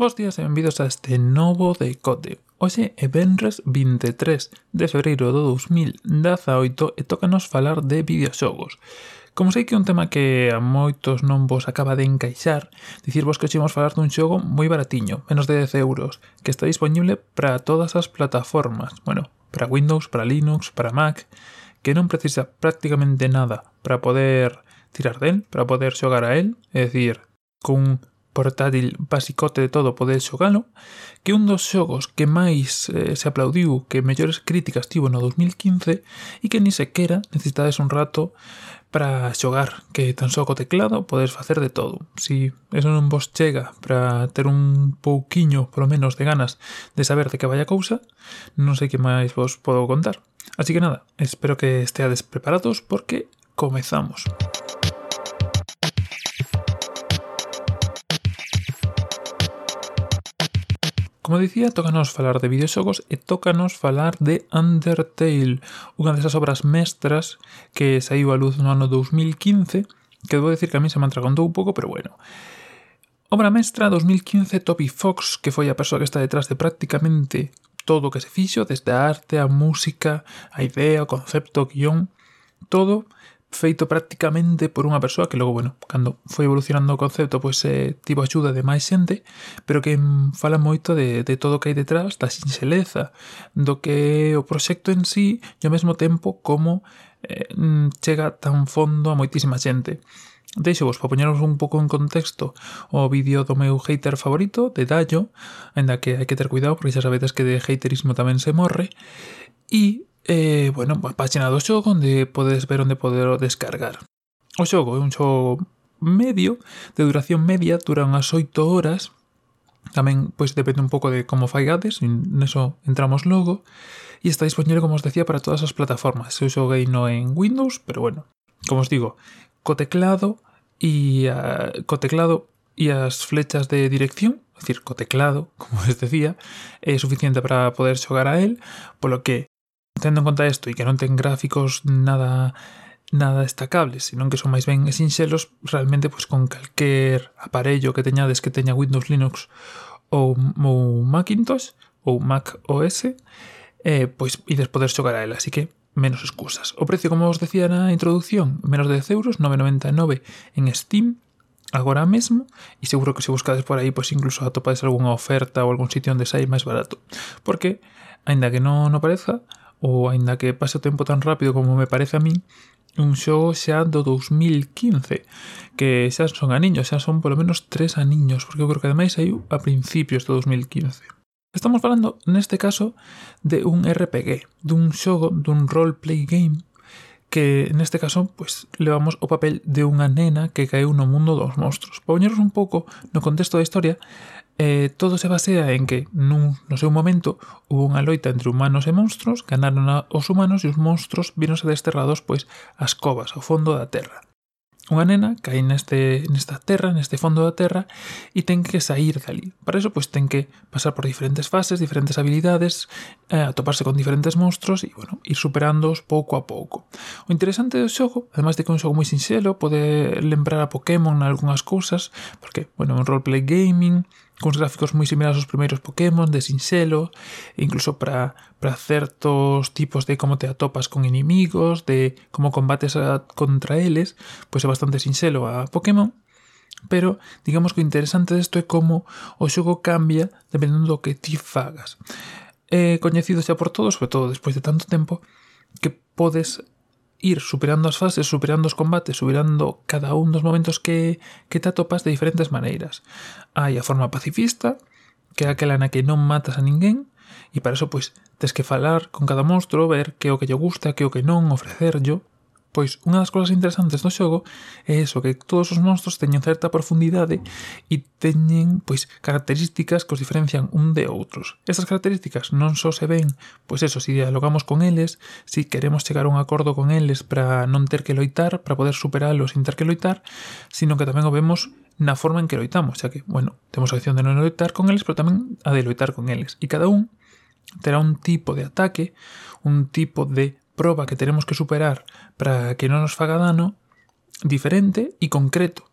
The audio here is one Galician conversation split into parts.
Bos días e benvidos a este novo decote. Hoxe é Benres 23 de febreiro do 2018 e tócanos falar de videoxogos. Como sei que é un tema que a moitos non vos acaba de encaixar, dicirvos que hoxe falar dun xogo moi baratiño, menos de 10 euros, que está disponible para todas as plataformas, bueno, para Windows, para Linux, para Mac, que non precisa prácticamente nada para poder tirar del, para poder xogar a él, é dicir, con portátil basicote de todo poder xogalo, que un dos xogos que máis eh, se aplaudiu que mellores críticas tivo no 2015 e que ni sequera necesitades un rato para xogar, que tan só co teclado podes facer de todo. Si eso non vos chega para ter un pouquiño, polo menos, de ganas de saber de que vai a cousa, non sei que máis vos podo contar. Así que nada, espero que esteades preparados porque comezamos. Comezamos. Como dicía, tócanos falar de videoxogos e tócanos falar de Undertale, unha desas obras mestras que saiu a luz no ano 2015, que debo decir que a mí se me atragantou un pouco, pero bueno. Obra mestra 2015 Toby Fox, que foi a persoa que está detrás de prácticamente todo o que se fixo, desde a arte, a música, a idea, o concepto, o guión, todo feito prácticamente por unha persoa que logo, bueno, cando foi evolucionando o concepto, pois eh, tivo axuda de máis xente, pero que fala moito de, de todo o que hai detrás, da sinxeleza, do que o proxecto en sí e ao mesmo tempo como eh, chega tan fondo a moitísima xente. Deixo vos para poñeros un pouco en contexto o vídeo do meu hater favorito, de Dallo, ainda que hai que ter cuidado porque xa sabedes que de haterismo tamén se morre, e eh, bueno, a página do xogo onde podes ver onde poder descargar. O xogo é un xogo medio, de duración media, dura unhas 8 horas, tamén pois depende un pouco de como faigades, neso entramos logo, e está disponible, como os decía, para todas as plataformas. Eu xoguei no en Windows, pero bueno, como os digo, co teclado e a, ah, co teclado e as flechas de dirección, é dicir, co teclado, como os decía, é suficiente para poder xogar a él, polo que tendo en conta isto e que non ten gráficos nada nada destacables, senón que son máis ben sinxelos realmente pois con calquer aparello que teñades que teña Windows, Linux ou, ou Macintosh ou Mac OS eh, pois ides poder xogar a ela, así que menos excusas. O precio, como os decía na introdución, menos de 10 euros, 9,99 en Steam, agora mesmo e seguro que se buscades por aí pois incluso atopades algunha oferta ou algún sitio onde sai máis barato porque, aínda que non, non pareza ou aínda que pase o tempo tan rápido como me parece a min, un xogo xa do 2015 que xa son aniños, xa son polo menos tres aniños porque eu creo que ademais saiu a principios do 2015 Estamos falando neste caso de un RPG dun xogo, dun roleplay game que neste caso pues, levamos o papel de unha nena que caeu no mundo dos monstruos. Para poñeros un pouco no contexto da historia, Eh, todo se basea en que nun, no seu momento hubo unha loita entre humanos e monstruos, ganaron a, os humanos e os monstruos víronse desterrados pois ás covas, ao fondo da terra. Unha nena cae neste, nesta terra, neste fondo da terra, e ten que sair dali. Para eso, pois, ten que pasar por diferentes fases, diferentes habilidades, eh, atoparse con diferentes monstruos e, bueno, ir superándoos pouco a pouco. O interesante do xogo, además de que é un xogo moi sinxelo, pode lembrar a Pokémon en algunhas cousas, porque, bueno, é un roleplay gaming, cuns gráficos moi similares aos primeiros Pokémon, de sinxelo, incluso para para certos tipos de como te atopas con inimigos, de como combates a, contra eles, pois é bastante sinxelo a Pokémon, Pero digamos que o interesante desto é como o xogo cambia dependendo do que ti fagas. É coñecido xa por todos, sobre todo despois de tanto tempo, que podes ir superando as fases, superando os combates, superando cada un dos momentos que, que te atopas de diferentes maneiras. Hai a forma pacifista, que é aquela na que non matas a ninguén, e para eso, pois, tes que falar con cada monstro, ver que o que lle gusta, que o que non, ofrecerllo, Pois unha das cousas interesantes do xogo é eso, que todos os monstros teñen certa profundidade e teñen pois características que os diferencian un de outros. Estas características non só se ven, pois eso, se si dialogamos con eles, se si queremos chegar a un acordo con eles para non ter que loitar, para poder superalos sin ter que loitar, sino que tamén o vemos na forma en que loitamos, xa que, bueno, temos a opción de non loitar con eles, pero tamén a de loitar con eles. E cada un terá un tipo de ataque, un tipo de proba que teremos que superar para que non nos faga dano diferente e concreto.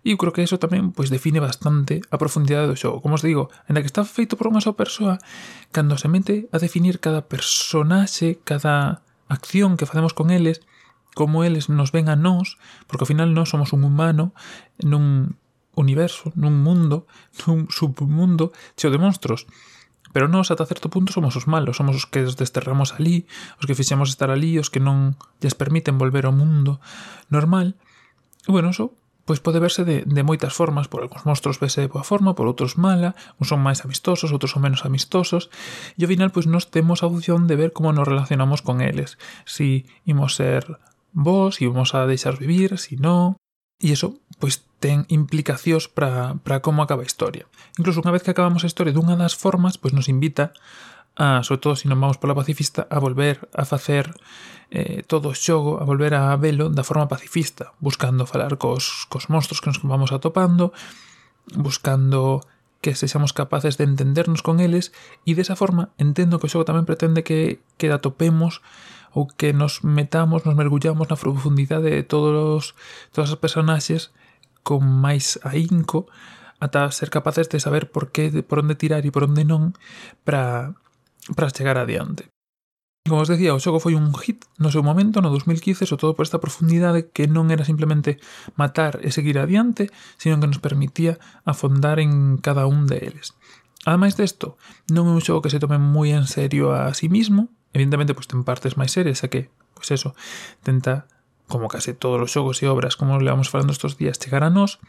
E eu creo que eso tamén pois define bastante a profundidade do xogo. Como os digo, en a que está feito por unha só persoa, cando se mete a definir cada personaxe, cada acción que facemos con eles, como eles nos ven a nós, porque ao final nós somos un humano nun universo, nun mundo, nun submundo cheo de monstros. Pero nós ata certo punto somos os malos, somos os que os desterramos ali, os que fixemos estar ali, os que non lles permiten volver ao mundo normal. E bueno, eso pois pode verse de, de moitas formas, por algúns monstros vese de boa forma, por outros mala, uns son máis amistosos, outros son menos amistosos, e ao final pois nós temos a opción de ver como nos relacionamos con eles, si imos ser vos, si imos a deixar vivir, si non, e iso pois ten implicacións para, para como acaba a historia. Incluso unha vez que acabamos a historia dunha das formas, pois nos invita a, sobre todo se non vamos pola pacifista, a volver a facer eh, todo o xogo, a volver a velo da forma pacifista, buscando falar cos, cos monstros que nos vamos atopando, buscando que sexamos capaces de entendernos con eles e desa forma entendo que o xogo tamén pretende que, que atopemos ou que nos metamos, nos mergullamos na profundidade de todos todas as personaxes con máis ahínco ata ser capaces de saber por que, por onde tirar e por onde non para para chegar adiante. Como os decía, o xogo foi un hit no seu momento, no 2015, sobre todo por esta profundidade que non era simplemente matar e seguir adiante, sino que nos permitía afondar en cada un deles. Ademais desto, non é un xogo que se tome moi en serio a sí mismo, evidentemente pois ten partes máis serias, a que, pois eso, tenta como case todos os xogos e obras como levamos falando estos días chegar a nós,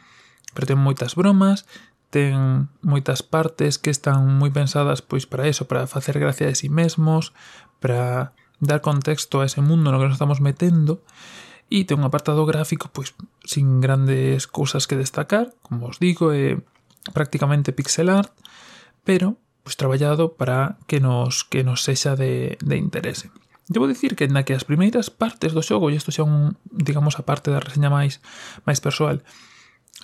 pero ten moitas bromas, ten moitas partes que están moi pensadas pois para eso, para facer gracia de si sí mesmos, para dar contexto a ese mundo no que nos estamos metendo, e ten un apartado gráfico pois sin grandes cousas que destacar, como os digo, é prácticamente pixel art, pero pois traballado para que nos que nos sexa de, de interese. Debo dicir que na que as primeiras partes do xogo, e isto xa un, digamos, a parte da reseña máis máis persoal,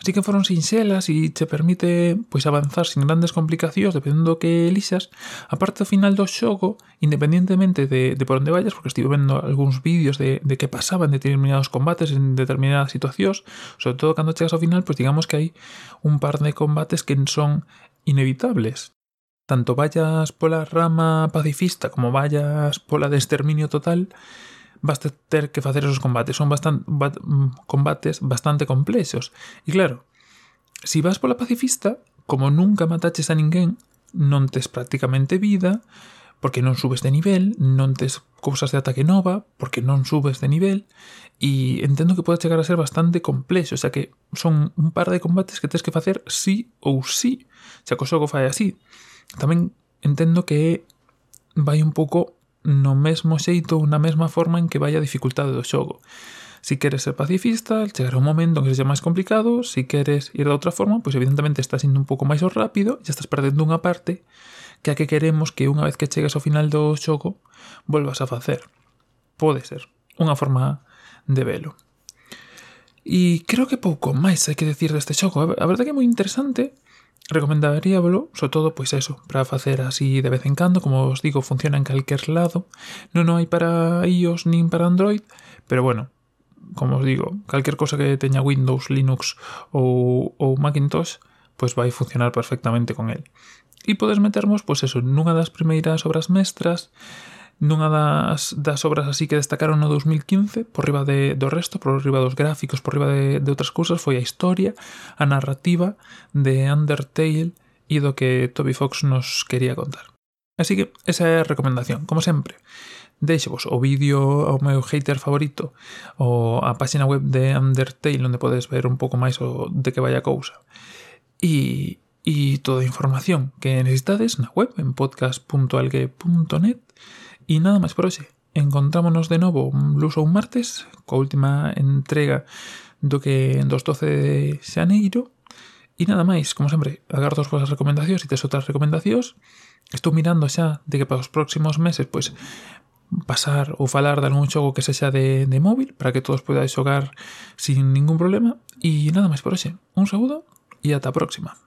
así que foron sinxelas e che permite pois avanzar sin grandes complicacións dependendo do que elixas. A parte final do xogo, independientemente de, de por onde vayas, porque estive vendo algúns vídeos de, de que pasaban determinados combates en determinadas situacións, sobre todo cando chegas ao final, pois digamos que hai un par de combates que son inevitables. Tanto vayas pola rama pacifista como vayas pola de exterminio total, vas ter que facer esos combates. Son bat, combates bastante complexos. E claro, si vas pola pacifista, como nunca mataches a ninguén, non tes prácticamente vida, porque non subes de nivel, non tes cousas de ataque nova, porque non subes de nivel, e entendo que pode chegar a ser bastante complexo, xa que son un par de combates que tes que facer sí ou sí, xa que o fai así. tamén entendo que vai un pouco no mesmo xeito ou na mesma forma en que vai a dificultade do xogo. Si queres ser pacifista, chegará un momento en que sexa máis complicado, si queres ir de outra forma, pois evidentemente estás indo un pouco máis rápido e estás perdendo unha parte que a que queremos que unha vez que chegas ao final do xogo volvas a facer. Pode ser unha forma de velo. E creo que pouco máis hai que decir deste xogo. A verdade que é moi interesante Recomendaríablo, sobre todo, pois eso, para facer así de vez en cando, como os digo, funciona en calquer lado, non hai para iOS nin para Android, pero bueno, como os digo, calquer cosa que teña Windows, Linux ou, ou Macintosh, pois vai funcionar perfectamente con el. E podes metermos, pois eso, nunha das primeiras obras mestras, nunha das, das obras así que destacaron no 2015 por riba de, do resto, por riba dos gráficos por riba de, de outras cousas foi a historia a narrativa de Undertale e do que Toby Fox nos quería contar. Así que esa é a recomendación, como sempre. Deixevos o vídeo ao meu hater favorito ou a páxina web de Undertale onde podes ver un pouco máis o de que vai a cousa. E, e toda a información que necesitades na web en podcast.algue.net E nada máis por hoxe. Encontrámonos de novo un luso un martes coa última entrega do que dos 12 de xaneiro E nada máis, como sempre, agardo as vosas recomendacións e tes outras recomendacións. Estou mirando xa de que para os próximos meses pois pasar ou falar de algún xogo que sexa de, de móvil para que todos podáis xogar sin ningún problema. E nada máis por hoxe. Un saúdo e ata a próxima.